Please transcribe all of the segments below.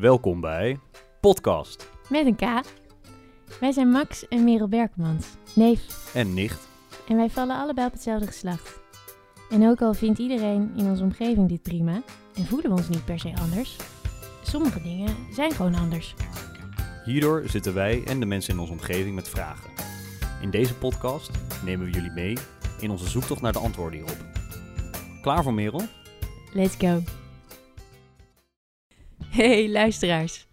Welkom bij Podcast Met een K. Wij zijn Max en Merel Berkmans, neef. en nicht. En wij vallen allebei op hetzelfde geslacht. En ook al vindt iedereen in onze omgeving dit prima en voelen we ons niet per se anders, sommige dingen zijn gewoon anders. Hierdoor zitten wij en de mensen in onze omgeving met vragen. In deze podcast nemen we jullie mee in onze zoektocht naar de antwoorden hierop. Klaar voor Merel? Let's go. Hey luisteraars.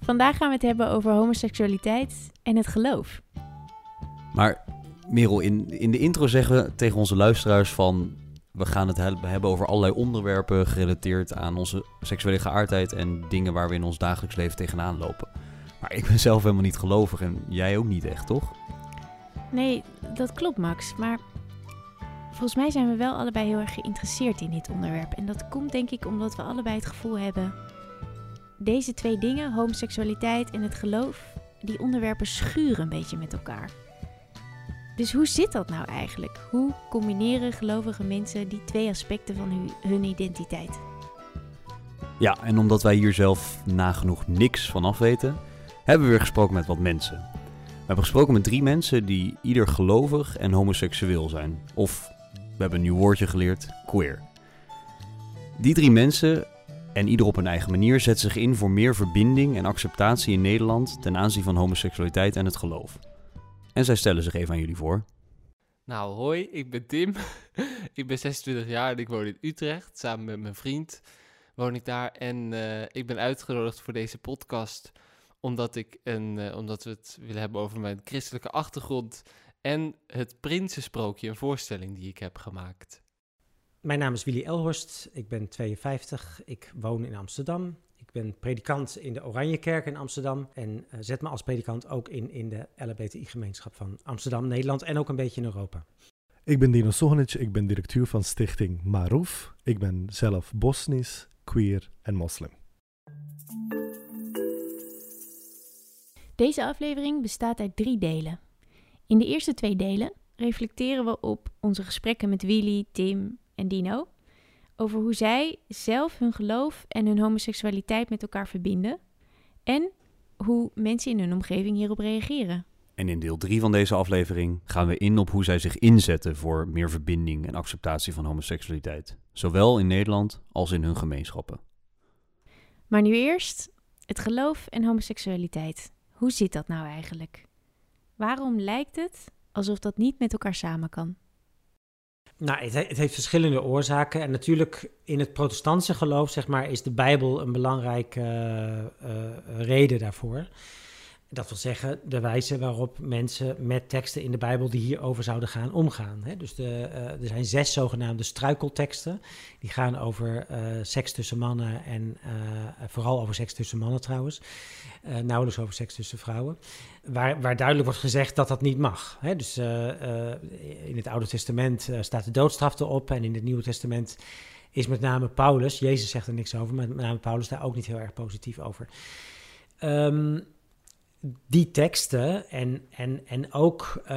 Vandaag gaan we het hebben over homoseksualiteit en het geloof. Maar Merel, in, in de intro zeggen we tegen onze luisteraars van... We gaan het he- hebben over allerlei onderwerpen gerelateerd aan onze seksuele geaardheid... en dingen waar we in ons dagelijks leven tegenaan lopen. Maar ik ben zelf helemaal niet gelovig en jij ook niet echt, toch? Nee, dat klopt Max, maar volgens mij zijn we wel allebei heel erg geïnteresseerd in dit onderwerp. En dat komt denk ik omdat we allebei het gevoel hebben, deze twee dingen, homoseksualiteit en het geloof, die onderwerpen schuren een beetje met elkaar. Dus hoe zit dat nou eigenlijk? Hoe combineren gelovige mensen die twee aspecten van hu- hun identiteit? Ja, en omdat wij hier zelf nagenoeg niks van af weten, hebben we weer gesproken met wat mensen. We hebben gesproken met drie mensen die ieder gelovig en homoseksueel zijn. Of, we hebben een nieuw woordje geleerd, queer. Die drie mensen, en ieder op een eigen manier, zetten zich in voor meer verbinding en acceptatie in Nederland ten aanzien van homoseksualiteit en het geloof. En zij stellen zich even aan jullie voor. Nou, hoi, ik ben Tim. ik ben 26 jaar en ik woon in Utrecht. Samen met mijn vriend woon ik daar. En eh, ik ben uitgenodigd voor deze podcast omdat, ik een, eh, omdat we het willen hebben over mijn christelijke achtergrond en het Prinsensprookje, een voorstelling die ik heb gemaakt. Mijn naam is Willy Elhorst, ik ben 52, ik woon in Amsterdam. Ik ben predikant in de Oranjekerk in Amsterdam en eh, zet me als predikant ook in in de LHBTI-gemeenschap van Amsterdam, Nederland en ook een beetje in Europa. Ik ben Dino Sohanic, ik ben directeur van stichting Maruf. Ik ben zelf Bosnisch, queer en moslim. Deze aflevering bestaat uit drie delen. In de eerste twee delen reflecteren we op onze gesprekken met Willy, Tim en Dino over hoe zij zelf hun geloof en hun homoseksualiteit met elkaar verbinden en hoe mensen in hun omgeving hierop reageren. En in deel 3 van deze aflevering gaan we in op hoe zij zich inzetten voor meer verbinding en acceptatie van homoseksualiteit. Zowel in Nederland als in hun gemeenschappen. Maar nu eerst het geloof en homoseksualiteit. Hoe zit dat nou eigenlijk? Waarom lijkt het alsof dat niet met elkaar samen kan? Nou, het, he- het heeft verschillende oorzaken en natuurlijk in het protestantse geloof, zeg maar, is de Bijbel een belangrijke eh, eh, reden daarvoor. Dat wil zeggen, de wijze waarop mensen met teksten in de Bijbel die hierover zouden gaan omgaan. Dus de, eh, er zijn zes zogenaamde struikelteksten. Die gaan over eh, seks tussen mannen en eh, vooral over seks tussen mannen trouwens. Nauwelijks over seks tussen vrouwen. Waar, waar duidelijk wordt gezegd dat dat niet mag. Hè? Dus in het Oude Testament staat de doodstraf erop en in het Nieuwe Testament is met name Paulus, Jezus zegt er niks over, maar met name Paulus daar ook niet heel erg positief over. Ehm, die teksten en, en, en ook eh,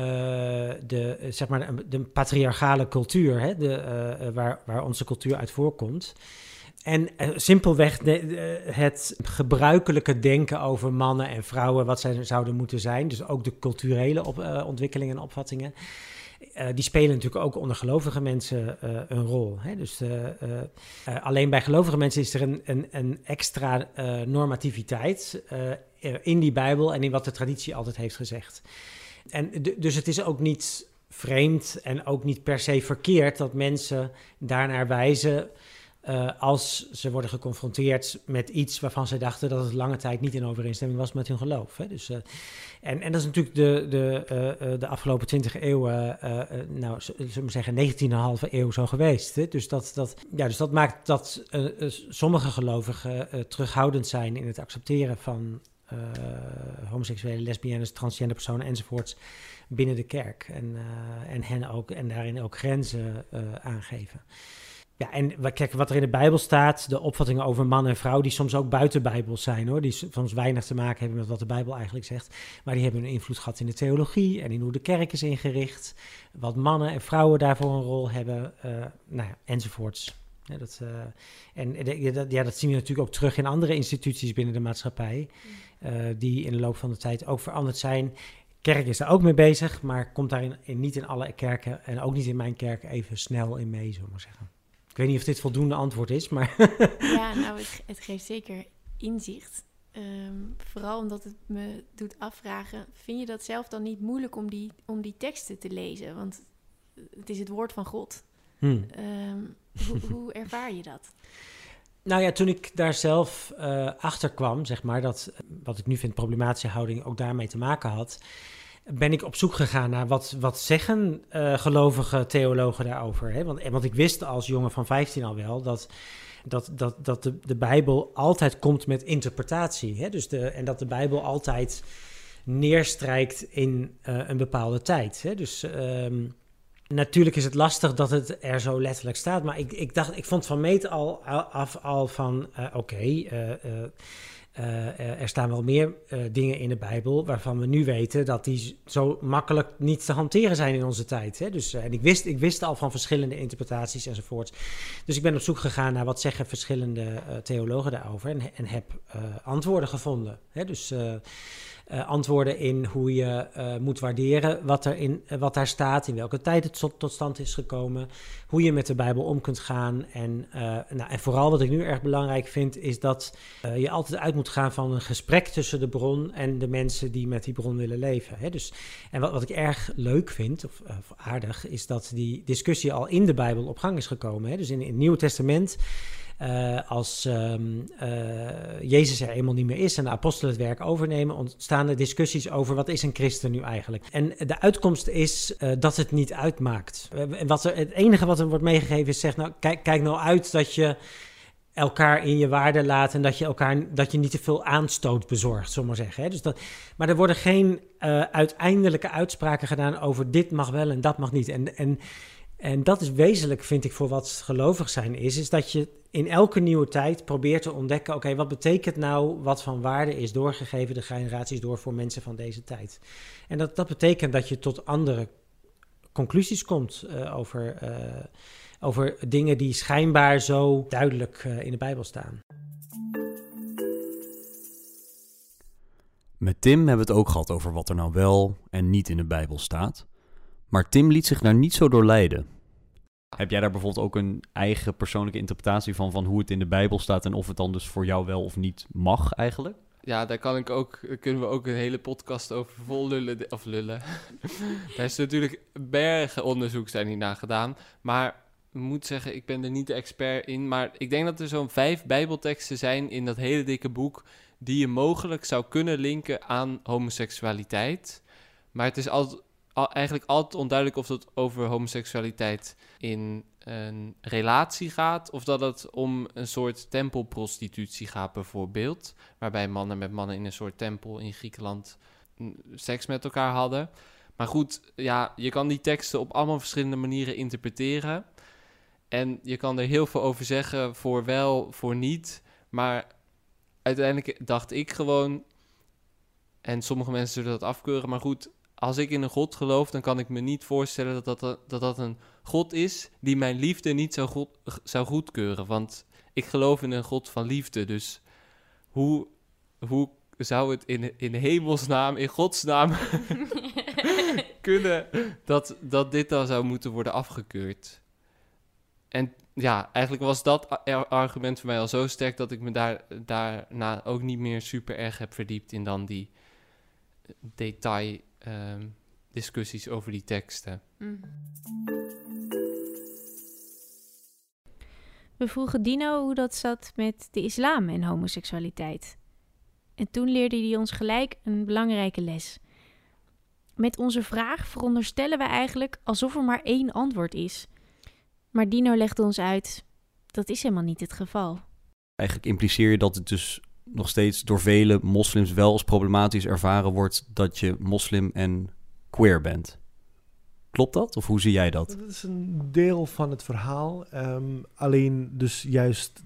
de, zeg maar de, patriarchale cultuur, hè, de, eh, eh, waar, waar onze cultuur uit voorkomt. En simpelweg het gebruikelijke denken over mannen en vrouwen, wat zij zouden moeten zijn. Dus ook de culturele op, ontwikkelingen en opvattingen. die spelen natuurlijk ook onder gelovige mensen een rol. Hè? Dus alleen bij gelovige mensen is er een, een, een extra normativiteit in die Bijbel en in wat de traditie altijd heeft gezegd. En dus het is ook niet vreemd en ook niet per se verkeerd dat mensen daarnaar wijzen eh, als ze worden geconfronteerd met iets waarvan ze dachten dat het lange tijd niet in overeenstemming was met hun geloof. Hè? Dus, eh, en, en dat is natuurlijk de, de, eh, eh, de afgelopen twintig eeuwen, eh, eh, nou, zullen we zeggen, 19,5 eeuw zo geweest. Hè? Dus, dat, dat, ja, dus dat maakt dat eh, eh, sommige gelovigen eh, terughoudend zijn in het accepteren van eh, homoseksuele, lesbiennes, transgender personen enzovoorts binnen de kerk. En, eh, en hen ook, en daarin ook grenzen eh, aangeven. Ja, en kijk, wat er in de Bijbel staat, de opvattingen over man en vrouw, die soms ook buiten Bijbels zijn hoor, die soms weinig te maken hebben met wat de Bijbel eigenlijk zegt, maar die hebben een invloed gehad in de theologie en in hoe de kerk is ingericht, wat mannen en vrouwen daarvoor een rol hebben, eh, nou ja, enzovoorts. Ja, dat, uh, en ja dat, ja, dat zien we natuurlijk ook terug in andere instituties binnen de maatschappij, uh, die in de loop van de tijd ook veranderd zijn. Kerk is daar ook mee bezig, maar komt daar in, niet in alle kerken en ook niet in mijn kerk even snel in mee, zullen we maar zeggen. Ik weet niet of dit voldoende antwoord is, maar... ja, nou, het, het geeft zeker inzicht. Um, vooral omdat het me doet afvragen, vind je dat zelf dan niet moeilijk om die, om die teksten te lezen? Want het is het woord van God. Hmm. Um, hoe, hoe, ervaar je dat? Nou ja, toen ik daar zelf uh, achter kwam, zeg maar, dat wat ik nu vind problematische houding ook daarmee te maken had, ben ik op zoek gegaan naar wat, wat zeggen uh, gelovige theologen daarover. Hè? Want, want ik wist als jongen van 15 al wel dat dat, dat, dat de, de Bijbel altijd komt met interpretatie. Hè? Dus de, en dat de Bijbel altijd neerstrijkt in uh, een bepaalde tijd. Hè? Dus um, natuurlijk is het lastig dat het er zo letterlijk staat. Maar ik, ik dacht, ik vond van meet al af al van uh, oké. Okay, uh, uh, er staan wel meer uh, dingen in de Bijbel waarvan we nu weten dat die zo makkelijk niet te hanteren zijn in onze tijd. Hè? Dus, en ik wist, ik wist al van verschillende interpretaties enzovoort. Dus ik ben op zoek gegaan naar wat zeggen verschillende theologen daarover en, en heb antwoorden gevonden. Hè? Dus antwoorden in hoe je moet waarderen wat, er in, wat daar staat, in welke tijd het tot, tot, stand is gekomen, hoe je met de Bijbel om kunt gaan. En, nou, en vooral wat ik nu erg belangrijk vind, is dat je altijd uit moet gaan van een gesprek tussen de bron en de mensen die met die bron willen leven. Hè? Dus, en wat, wat ik erg leuk vind, of, of, aardig, is dat die discussie al in de Bijbel op gang is gekomen. Hè? Dus in, het Nieuwe Testament uh, als um, uh, Jezus er eenmaal niet meer is en de apostelen het werk overnemen, ontstaan er discussies over wat is een christen nu eigenlijk. En de uitkomst is dat het niet uitmaakt. Wat er, het enige wat er wordt meegegeven is, zeg nou, kijk, kijk nou uit dat je elkaar in je waarde laat en dat je elkaar dat je niet te veel aanstoot bezorgt, zomaar zeggen. Hè? Dus dat, maar er worden geen uiteindelijke uitspraken gedaan over dit mag wel en dat mag niet. En, en en dat is wezenlijk, vind ik, voor wat gelovig zijn is, is dat je in elke nieuwe tijd probeert te ontdekken, oké, wat betekent nou wat van waarde is doorgegeven de generaties door voor mensen van deze tijd? En dat, dat betekent dat je tot andere conclusies komt uh, over, uh, over dingen die schijnbaar zo duidelijk uh, in de Bijbel staan. Met Tim hebben we het ook gehad over wat er nou wel en niet in de Bijbel staat. Maar Tim liet zich daar niet zo door leiden. Heb jij daar bijvoorbeeld ook een eigen persoonlijke interpretatie van, van hoe het in de Bijbel staat en of het dan dus voor jou wel of niet mag eigenlijk? Ja, daar kan ik ook, kunnen we ook een hele podcast over vol lullen. Of lullen. daar is natuurlijk bergen onderzoek zijn hierna gedaan. Maar moet zeggen, ik ben er niet de expert in. Maar ik denk dat er zo'n vijf Bijbelteksten zijn in dat hele dikke boek. die je mogelijk zou kunnen linken aan homoseksualiteit. Maar het is altijd eigenlijk altijd onduidelijk of het over homoseksualiteit in een relatie gaat of dat het om een soort tempelprostitutie gaat bijvoorbeeld, waarbij mannen met mannen in een soort tempel in Griekenland seks met elkaar hadden. Maar goed, ja, je kan die teksten op allemaal verschillende manieren interpreteren. En je kan er heel veel over zeggen, voor wel, voor niet. Maar uiteindelijk dacht ik gewoon, en sommige mensen zullen dat afkeuren, maar goed, als ik in een God geloof, dan kan ik me niet voorstellen dat dat, dat, dat een God is die mijn liefde niet zou, goed, zou goedkeuren. Want ik geloof in een God van liefde. Dus hoe, hoe zou het in, in hemelsnaam, in godsnaam kunnen dat, dat dit dan zou moeten worden afgekeurd? En ja, eigenlijk was dat argument voor mij al zo sterk dat ik me daar, daarna ook niet meer super erg heb verdiept in dan die detail Ehm, discussies over die teksten. Mhm. We vroegen Dino hoe dat zat met de islam en homoseksualiteit. En toen leerde hij ons gelijk een belangrijke les. Met onze vraag veronderstellen we eigenlijk alsof er maar één antwoord is. Maar Dino legde ons uit: dat is helemaal niet het geval. Eigenlijk impliceer je dat het dus nog steeds door vele moslims wel als problematisch ervaren wordt dat je moslim en queer bent. Klopt dat? Of hoe zie jij dat? Dat is een deel van het verhaal. Ehm, alleen dus juist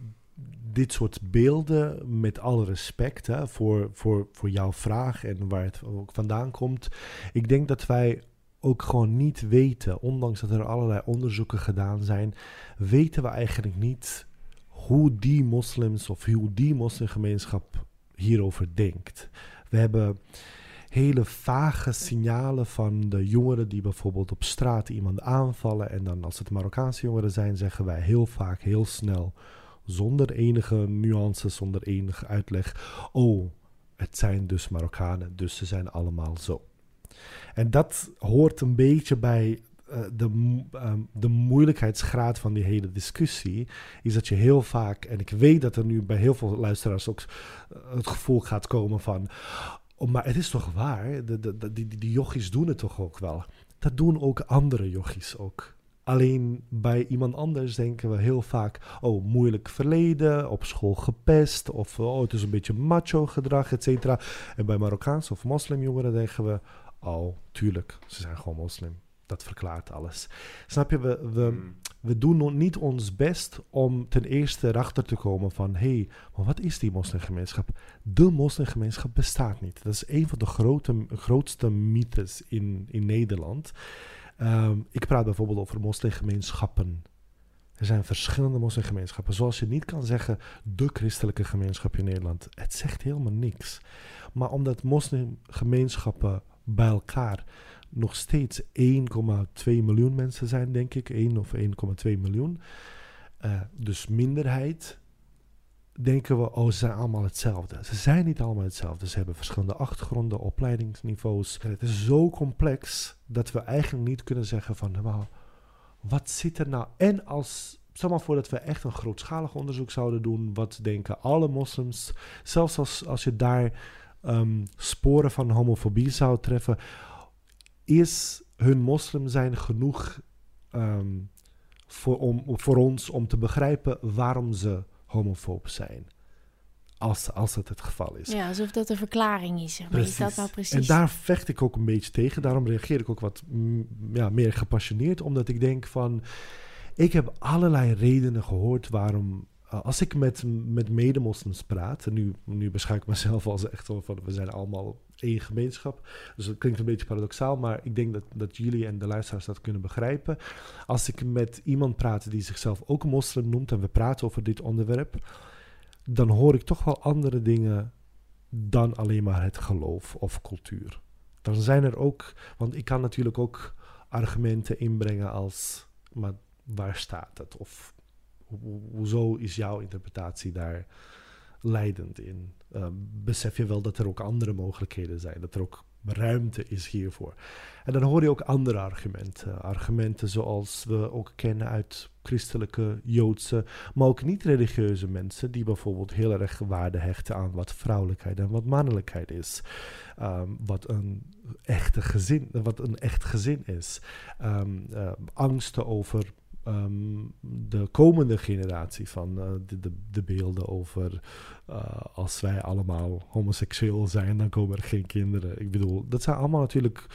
dit soort beelden, met alle respect hè, voor, voor, voor jouw vraag en waar het ook vandaan komt. Ik denk dat wij ook gewoon niet weten, ondanks dat er allerlei onderzoeken gedaan zijn, weten we eigenlijk niet hoe die moslims of hoe die moslimgemeenschap hierover denkt. We hebben hele vage signalen van de jongeren die bijvoorbeeld op straat iemand aanvallen. En dan als het Marokkaanse jongeren zijn, zeggen wij heel vaak heel snel, zonder enige nuances, zonder enige uitleg, oh, het zijn dus Marokkanen, dus ze zijn allemaal zo. En dat hoort een beetje bij uh, de, um, de moeilijkheidsgraad van die hele discussie. Is dat je heel vaak, en ik weet dat er nu bij heel veel luisteraars ook uh, het gevoel gaat komen van. Oh, maar het is toch waar? De, de, de, die, die jochies doen het toch ook wel? Dat doen ook andere jochies ook. Alleen bij iemand anders denken we heel vaak, oh, moeilijk verleden, op school gepest, of oh, het is een beetje macho gedrag, et cetera. En bij Marokkaanse of moslimjongeren denken we, oh, tuurlijk, ze zijn gewoon moslim. Dat verklaart alles. Snap je, we, we, Hmm. we doen niet ons best om ten eerste erachter te komen van, hé, hey, maar wat is die moslimgemeenschap? De moslimgemeenschap bestaat niet. Dat is een van de grote, grootste mythes in, in Nederland. Um, ik praat bijvoorbeeld over moslimgemeenschappen. Er zijn verschillende moslimgemeenschappen. Zoals je niet kan zeggen de christelijke gemeenschap in Nederland. Het zegt helemaal niks. Maar omdat moslimgemeenschappen bij elkaar nog steeds 1,2 miljoen mensen zijn, denk ik. 1 of 1,2 miljoen. Uh, dus minderheid. Denken we, oh, ze zijn allemaal hetzelfde. Ze zijn niet allemaal hetzelfde. Ze hebben verschillende achtergronden, opleidingsniveaus. Het is zo complex dat we eigenlijk niet kunnen zeggen van, nou, wat zit er nou? En als, stel maar voor dat we echt een grootschalig onderzoek zouden doen, wat denken alle moslims, zelfs als, als je daar um, sporen van homofobie zou treffen, is hun moslim zijn genoeg um, voor, om, voor ons om te begrijpen waarom ze homofoob zijn. Als, als het het geval is. Ja, alsof dat een verklaring is. Maar precies. is dat nou precies? En daar vecht ik ook een beetje tegen. Daarom reageer ik ook wat mm, ja, meer gepassioneerd. Omdat ik denk van... Ik heb allerlei redenen gehoord waarom... Als ik met, met medemoslims praat... En nu, nu beschouw ik mezelf als echt van... We zijn allemaal één gemeenschap. Dus dat klinkt een beetje paradoxaal. Maar ik denk dat, dat jullie en de luisteraars dat kunnen begrijpen. Als ik met iemand praat die zichzelf ook moslim noemt... En we praten over dit onderwerp dan hoor ik toch wel andere dingen dan alleen maar het geloof of cultuur. Dan zijn er ook, want ik kan natuurlijk ook argumenten inbrengen als, maar waar staat het? Of ho hoezo is jouw interpretatie daar leidend in? Uh, besef je wel dat er ook andere mogelijkheden zijn, dat er ook ruimte is hiervoor. En dan hoor je ook andere argumenten. Argumenten zoals we ook kennen uit christelijke, joodse, maar ook niet-religieuze mensen die bijvoorbeeld heel erg waarde hechten aan wat vrouwelijkheid en wat mannelijkheid is. Um, wat een echte gezin, wat een echt gezin is. Uh, angsten over um, de komende generatie van uh, de, de, de, beelden over uh, als wij allemaal homoseksueel zijn, dan komen er geen kinderen. Ik bedoel, dat zijn allemaal natuurlijk,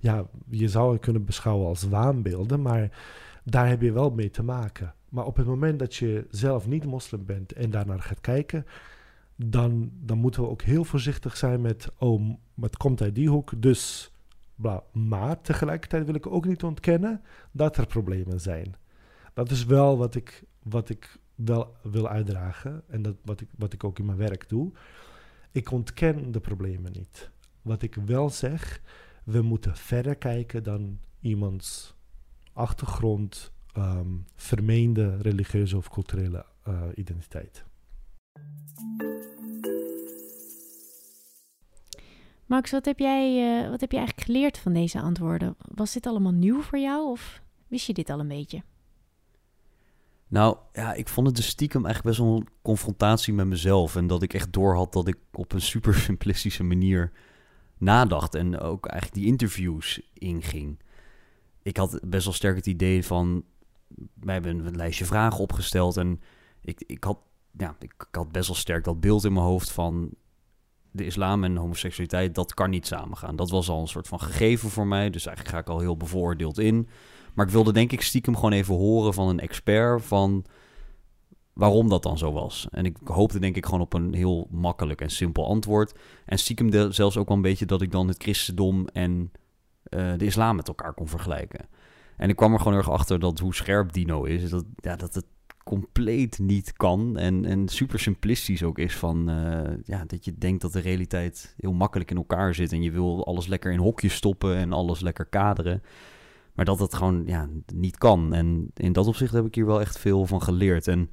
ja, je zou het kunnen beschouwen als waanbeelden, maar daar heb je wel mee te maken. Maar op het moment dat je zelf niet moslim bent en daarnaar gaat kijken, dan, dan moeten we ook heel voorzichtig zijn met, oh, het komt uit die hoek, dus bla. Maar tegelijkertijd wil ik ook niet ontkennen dat er problemen zijn. Dat is wel wat ik, wat ik wel wil uitdragen en dat, wat, ik, wat ik ook in mijn werk doe. Ik ontken de problemen niet. Wat ik wel zeg, we moeten verder kijken dan iemands achtergrond, um, vermeende religieuze of culturele uh, identiteit. Max, wat heb, jij, uh, wat heb je eigenlijk geleerd van deze antwoorden? Was dit allemaal nieuw voor jou of wist je dit al een beetje? Nou ja, ik vond het dus stiekem eigenlijk best wel een confrontatie met mezelf. En dat ik echt doorhad dat ik op een super simplistische manier nadacht. En ook eigenlijk die interviews inging. Ik had best wel sterk het idee van. Wij hebben een lijstje vragen opgesteld. En ik, ik, had, ja, ik, ik had best wel sterk dat beeld in mijn hoofd van. De islam en homoseksualiteit, dat kan niet samengaan. Dat was al een soort van gegeven voor mij. Dus eigenlijk ga ik al heel bevooroordeeld in. Maar ik wilde denk ik stiekem gewoon even horen van een expert van waarom dat dan zo was. En ik hoopte denk ik gewoon op een heel makkelijk en simpel antwoord. En stiekem zelfs ook wel een beetje dat ik dan het christendom en eh, de islam met elkaar kon vergelijken. En ik kwam er gewoon erg achter dat hoe scherp Dino is, dat, ja, dat het compleet niet kan en, en super simplistisch ook is van eh, ja, dat je denkt dat de realiteit heel makkelijk in elkaar zit en je wil alles lekker in hokjes stoppen en alles lekker kaderen. Maar dat het gewoon ja, niet kan. En in dat opzicht heb ik hier wel echt veel van geleerd. En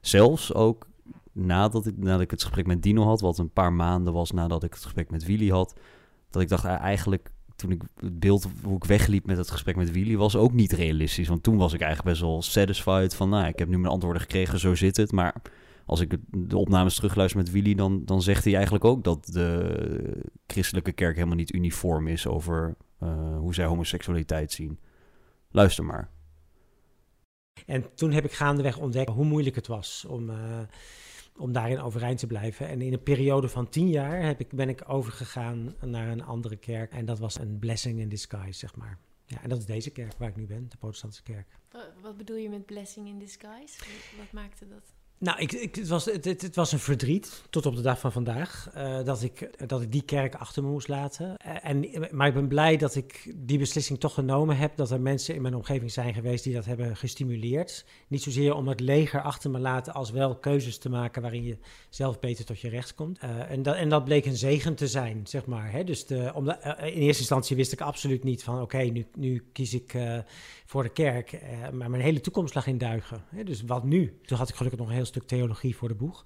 zelfs ook nadat ik, nadat ik het gesprek met Dino had, wat een paar maanden was nadat ik het gesprek met Willy had, dat ik dacht eh, eigenlijk toen ik het beeld hoe ik wegliep met het gesprek met Willy was ook niet realistisch. Want toen was ik eigenlijk best wel satisfied van, nou, ik heb nu mijn antwoorden gekregen, zo zit het. Maar als ik de opnames terugluister met Willy, dan, dan zegt hij eigenlijk ook dat de christelijke kerk helemaal niet uniform is over uh, hoe zij homoseksualiteit zien. Luister maar. En toen heb ik gaandeweg ontdekt hoe moeilijk het was om, uh, om daarin overeind te blijven. En in een periode van tien jaar heb ik, ben ik overgegaan naar een andere kerk. En dat was een blessing in disguise, zeg maar. Ja, en dat is deze kerk waar ik nu ben, de protestantse kerk. Wat bedoel je met blessing in disguise? Wat maakte dat? Nou, ik, ik, het, was, het, het, was een verdriet tot op de dag van vandaag uh, dat, ik, dat ik die kerk achter me moest laten. Uh, en, maar ik ben blij dat ik die beslissing toch genomen heb. Dat er mensen in mijn omgeving zijn geweest die dat hebben gestimuleerd. Niet zozeer om het leger achter me laten als wel keuzes te maken waarin je zelf beter tot je recht komt. Uh, en, dat, en dat bleek een zegen te zijn, zeg maar. Hè? Dus de, om in eerste instantie wist ik absoluut niet van oké, nu, nu kies ik voor de kerk. maar mijn hele toekomst lag in duigen. Dus wat nu? Toen had ik gelukkig nog een heel stuk theologie voor de boeg.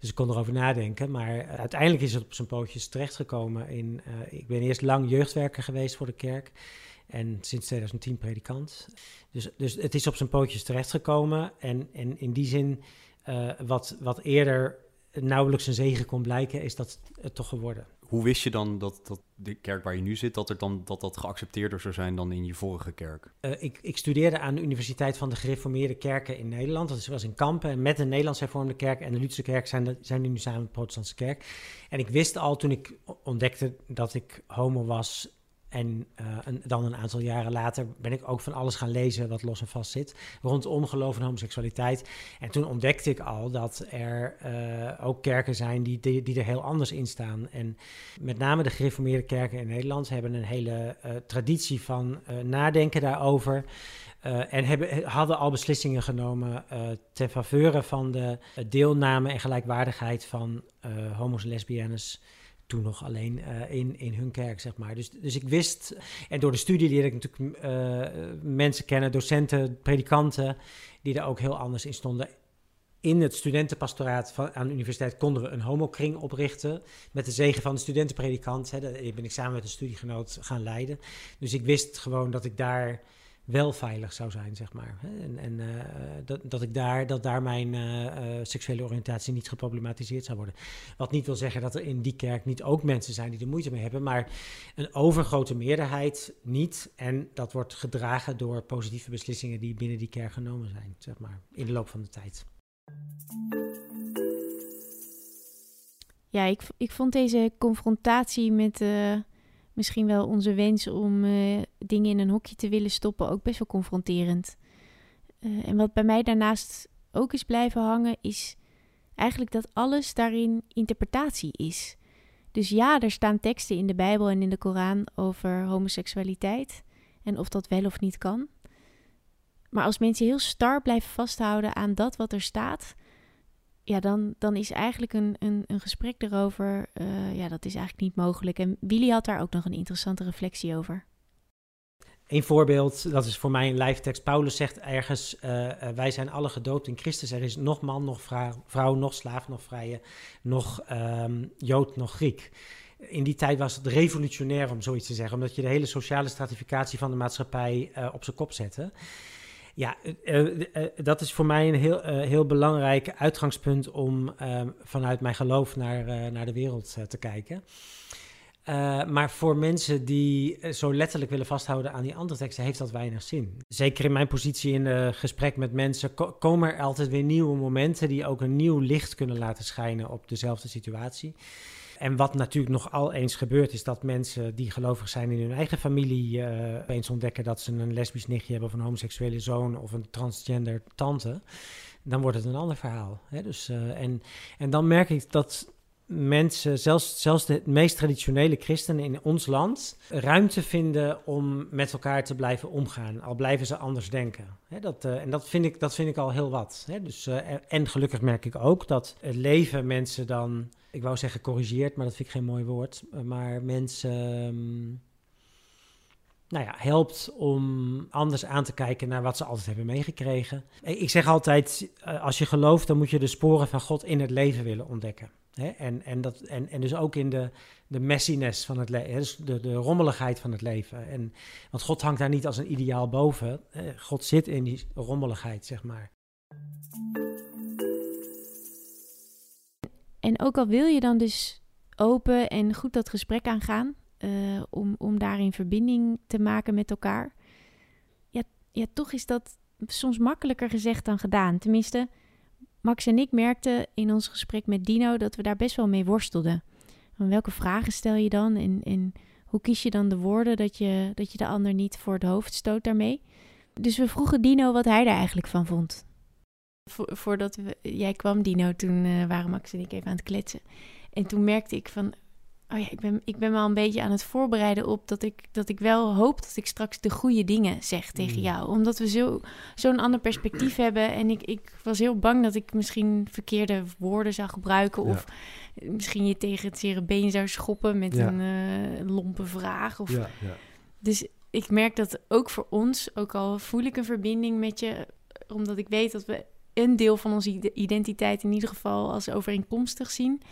Dus ik kon erover nadenken. Maar uiteindelijk is het op zijn pootjes terechtgekomen. In, uh, ik ben eerst lang jeugdwerker geweest voor de kerk. En sinds 2010 predikant. Dus, dus het is op zijn pootjes terechtgekomen. En, en in die zin, wat, wat eerder nauwelijks een zegen kon blijken, is dat het toch geworden. Hoe wist je dan dat, dat de kerk waar je nu zit, dat, er dan, dat dat geaccepteerder zou zijn dan in je vorige kerk? Uh, ik, ik, studeerde aan de Universiteit van de Gereformeerde Kerken in Nederland. Dat was in Kampen. En met de Nederlands hervormde kerk en de Lutherse kerk zijn, de, zijn die nu samen de protestantse kerk. En ik wist al toen ik ontdekte dat ik homo was en uh, een, dan een aantal jaren later ben ik ook van alles gaan lezen wat los en vast zit. Rondom geloof en homoseksualiteit. En toen ontdekte ik al dat er uh, ook kerken zijn die, die, er heel anders in staan. En met name de gereformeerde kerken in Nederland hebben een hele uh, traditie van nadenken daarover. en hebben, hadden al beslissingen genomen ten faveur van de deelname en gelijkwaardigheid van homo's en lesbiennes toen nog alleen uh, in, in hun kerk, zeg maar. Dus, dus ik wist, en door de studie leerde ik natuurlijk uh, mensen kennen, docenten, predikanten, die er ook heel anders in stonden. In het studentenpastoraat van, aan de universiteit konden we een homokring oprichten. Met de zegen van de studentenpredikant. Hè, dat ben ik samen met een studiegenoot gaan leiden. Dus ik wist gewoon dat ik daar wel veilig zou zijn, zeg maar. En, en uh, dat, dat, ik daar, dat daar mijn uh, uh, seksuele oriëntatie niet geproblematiseerd zou worden. Wat niet wil zeggen dat er in die kerk niet ook mensen zijn die er moeite mee hebben, maar een overgrote meerderheid niet. En dat wordt gedragen door positieve beslissingen die binnen die kerk genomen zijn, zeg maar, in de loop van de tijd. Ja, ik, ik vond deze confrontatie met misschien wel onze wens om uh, dingen in een hokje te willen stoppen ook best wel confronterend. Uh, en wat bij mij daarnaast ook is blijven hangen, is eigenlijk dat alles daarin interpretatie is. Dus ja, er staan teksten in de Bijbel en in de Koran over homoseksualiteit en of dat wel of niet kan. Maar als mensen heel star blijven vasthouden aan dat wat er staat, ja, dan, dan is eigenlijk een, een, een gesprek erover, uh, ja, dat is eigenlijk niet mogelijk. En Willy had daar ook nog een interessante reflectie over. Een voorbeeld, dat is voor mij een live tekst. Paulus zegt ergens, uh, uh, wij zijn alle gedoopt in Christus. Er is nog man, nog vrouw, nog slaaf, nog vrije, nog um, Jood, nog Griek. In die tijd was het revolutionair om zoiets te zeggen, omdat je de hele sociale stratificatie van de maatschappij op zijn kop zette. Ja, uh, uh, dat is voor mij een heel, heel belangrijk uitgangspunt om ehm, vanuit mijn geloof naar, naar de wereld te kijken. maar voor mensen die zo letterlijk willen vasthouden aan die andere teksten, heeft dat weinig zin. Zeker in mijn positie in gesprek met mensen ko komen er altijd weer nieuwe momenten die ook een nieuw licht kunnen laten schijnen op dezelfde situatie. En wat natuurlijk nogal eens gebeurt, is dat mensen die gelovig zijn in hun eigen familie uh, opeens ontdekken dat ze een lesbisch nichtje hebben of een homoseksuele zoon of een transgender tante. Dan wordt het een ander verhaal. Hè? Dus, uh, en, en dan merk ik dat mensen, zelfs, zelfs de meest traditionele christenen in ons land, ruimte vinden om met elkaar te blijven omgaan, al blijven ze anders denken. dat, uh, en dat vind, ik, dat vind ik al heel wat. dus, uh, en gelukkig merk ik ook dat het leven mensen dan, ik wou zeggen corrigeert, maar dat vind ik geen mooi woord, maar mensen. Um, nou ja, helpt om anders aan te kijken naar wat ze altijd hebben meegekregen. Ik zeg altijd, als je gelooft, dan moet je de sporen van God in het leven willen ontdekken. En, en, dat, en, en dus ook in de, de messiness van het leven, dus de, de rommeligheid van het leven. En, want God hangt daar niet als een ideaal boven. God zit in die rommeligheid, zeg maar. En ook al wil je dan dus open en goed dat gesprek aangaan, uh, om, om daarin verbinding te maken met elkaar. Ja, ja, toch is dat soms makkelijker gezegd dan gedaan. Tenminste, Max en ik merkten in ons gesprek met Dino dat we daar best wel mee worstelden. Van welke vragen stel je dan en, en hoe kies je dan de woorden dat je, dat je de ander niet voor het hoofd stoot daarmee? Dus we vroegen Dino wat hij er eigenlijk van vond. Voordat we, jij kwam, Dino, toen uh, waren Max en ik even aan het kletsen. En toen merkte ik van, oh ja, ik ben, ik ben me al een beetje aan het voorbereiden op dat ik, dat ik wel hoop dat ik straks de goede dingen zeg tegen mm. jou. Omdat we zo, zo'n ander perspectief hebben. En ik, ik was heel bang dat ik misschien verkeerde woorden zou gebruiken. Of misschien je tegen het zere been zou schoppen met een uh, lompe vraag. Of... Ja, dus ik merk dat ook voor ons, ook al voel ik een verbinding met je, omdat ik weet dat we een deel van onze identiteit in ieder geval als overeenkomstig zien.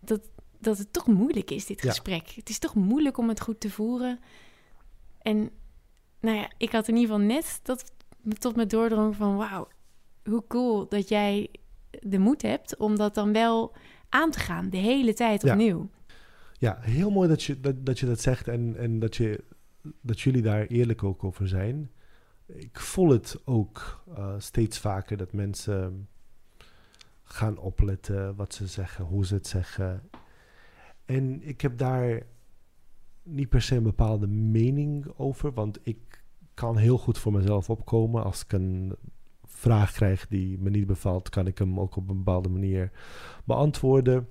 Dat, dat het toch moeilijk is, dit gesprek. Het is toch moeilijk om het goed te voeren. En nou ja, ik had in ieder geval net dat tot me doordrong van... wauw, hoe cool dat jij de moed hebt om dat dan wel aan te gaan, de hele tijd opnieuw. Ja, heel mooi dat je dat, dat, je dat zegt en, en dat, je, dat jullie daar eerlijk ook over zijn. Ik voel het ook uh, steeds vaker dat mensen gaan opletten wat ze zeggen, hoe ze het zeggen. En ik heb daar niet per se een bepaalde mening over, want ik kan heel goed voor mezelf opkomen. Als ik een vraag krijg die me niet bevalt, kan ik hem ook op een bepaalde manier beantwoorden.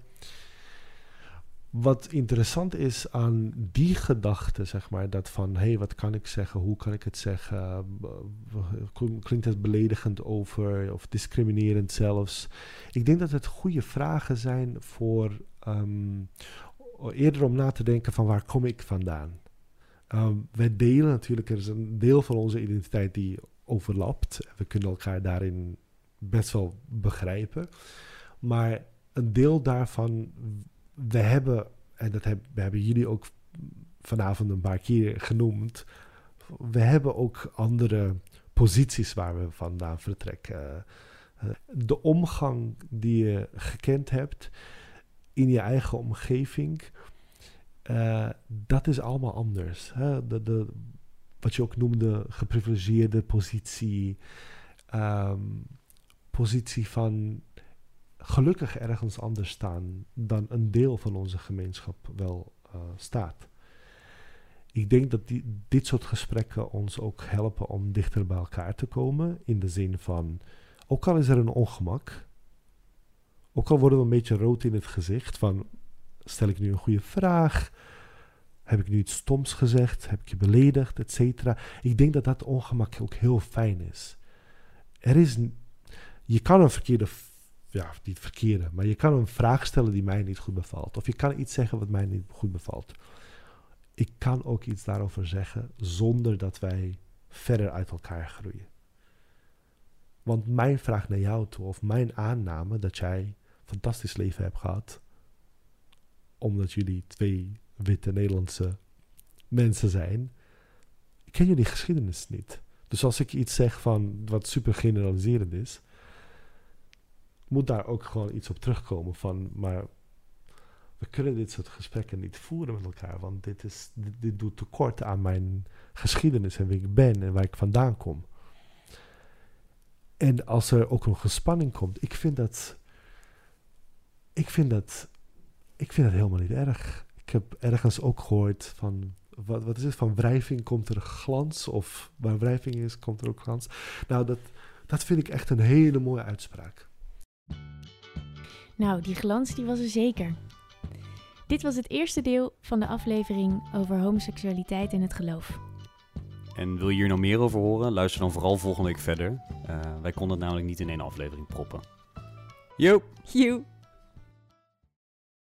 Wat interessant is aan die gedachte, zeg maar, dat van hé, hey, wat kan ik zeggen, hoe kan ik het zeggen, klinkt het beledigend over of discriminerend zelfs. Ik denk dat het goede vragen zijn voor um, eerder om na te denken van waar kom ik vandaan. Um, wij delen natuurlijk, er is een deel van onze identiteit die overlapt. We kunnen elkaar daarin best wel begrijpen. Maar een deel daarvan, we hebben, en dat hebben jullie ook vanavond een paar keer genoemd, we hebben ook andere posities waar we vandaan vertrekken. De omgang die je gekend hebt, in je eigen omgeving, uh, dat is allemaal anders. Hè? De, de, wat je ook noemde, geprivilegeerde positie, um, positie van gelukkig ergens anders staan dan een deel van onze gemeenschap wel uh, staat. Ik denk dat die, dit soort gesprekken ons ook helpen om dichter bij elkaar te komen. In de zin van, ook al is er een ongemak, ook al worden we een beetje rood in het gezicht van stel ik nu een goede vraag? Heb ik nu iets stoms gezegd? Heb ik je beledigd? Etcetera. Ik denk dat dat ongemak ook heel fijn is. Er is, je kan een verkeerde, ja, niet verkeerde, maar je kan een vraag stellen die mij niet goed bevalt. Of je kan iets zeggen wat mij niet goed bevalt. Ik kan ook iets daarover zeggen zonder dat wij verder uit elkaar groeien. Want mijn vraag naar jou toe, of mijn aanname dat jij fantastisch leven hebt gehad. Omdat jullie twee witte Nederlandse mensen zijn. Ik ken jullie geschiedenis niet. Dus als ik iets zeg van wat super generaliserend is, moet daar ook gewoon iets op terugkomen van, maar we kunnen dit soort gesprekken niet voeren met elkaar, want dit, is, dit, doet tekort aan mijn geschiedenis en wie ik ben en waar ik vandaan kom. En als er ook een gespanning komt, ik vind dat ik vind dat, ik vind dat helemaal niet erg. Ik heb ergens ook gehoord van, wat, wat is het, van wrijving komt er glans, of waar wrijving is, komt er ook glans. Nou, dat, dat vind ik echt een hele mooie uitspraak. Nou, die glans die was er zeker. Dit was het eerste deel van de aflevering over homoseksualiteit en het geloof. En wil je hier nou meer over horen? Luister dan vooral volgende week verder. Uh, wij konden het namelijk niet in één aflevering proppen. Yo! You.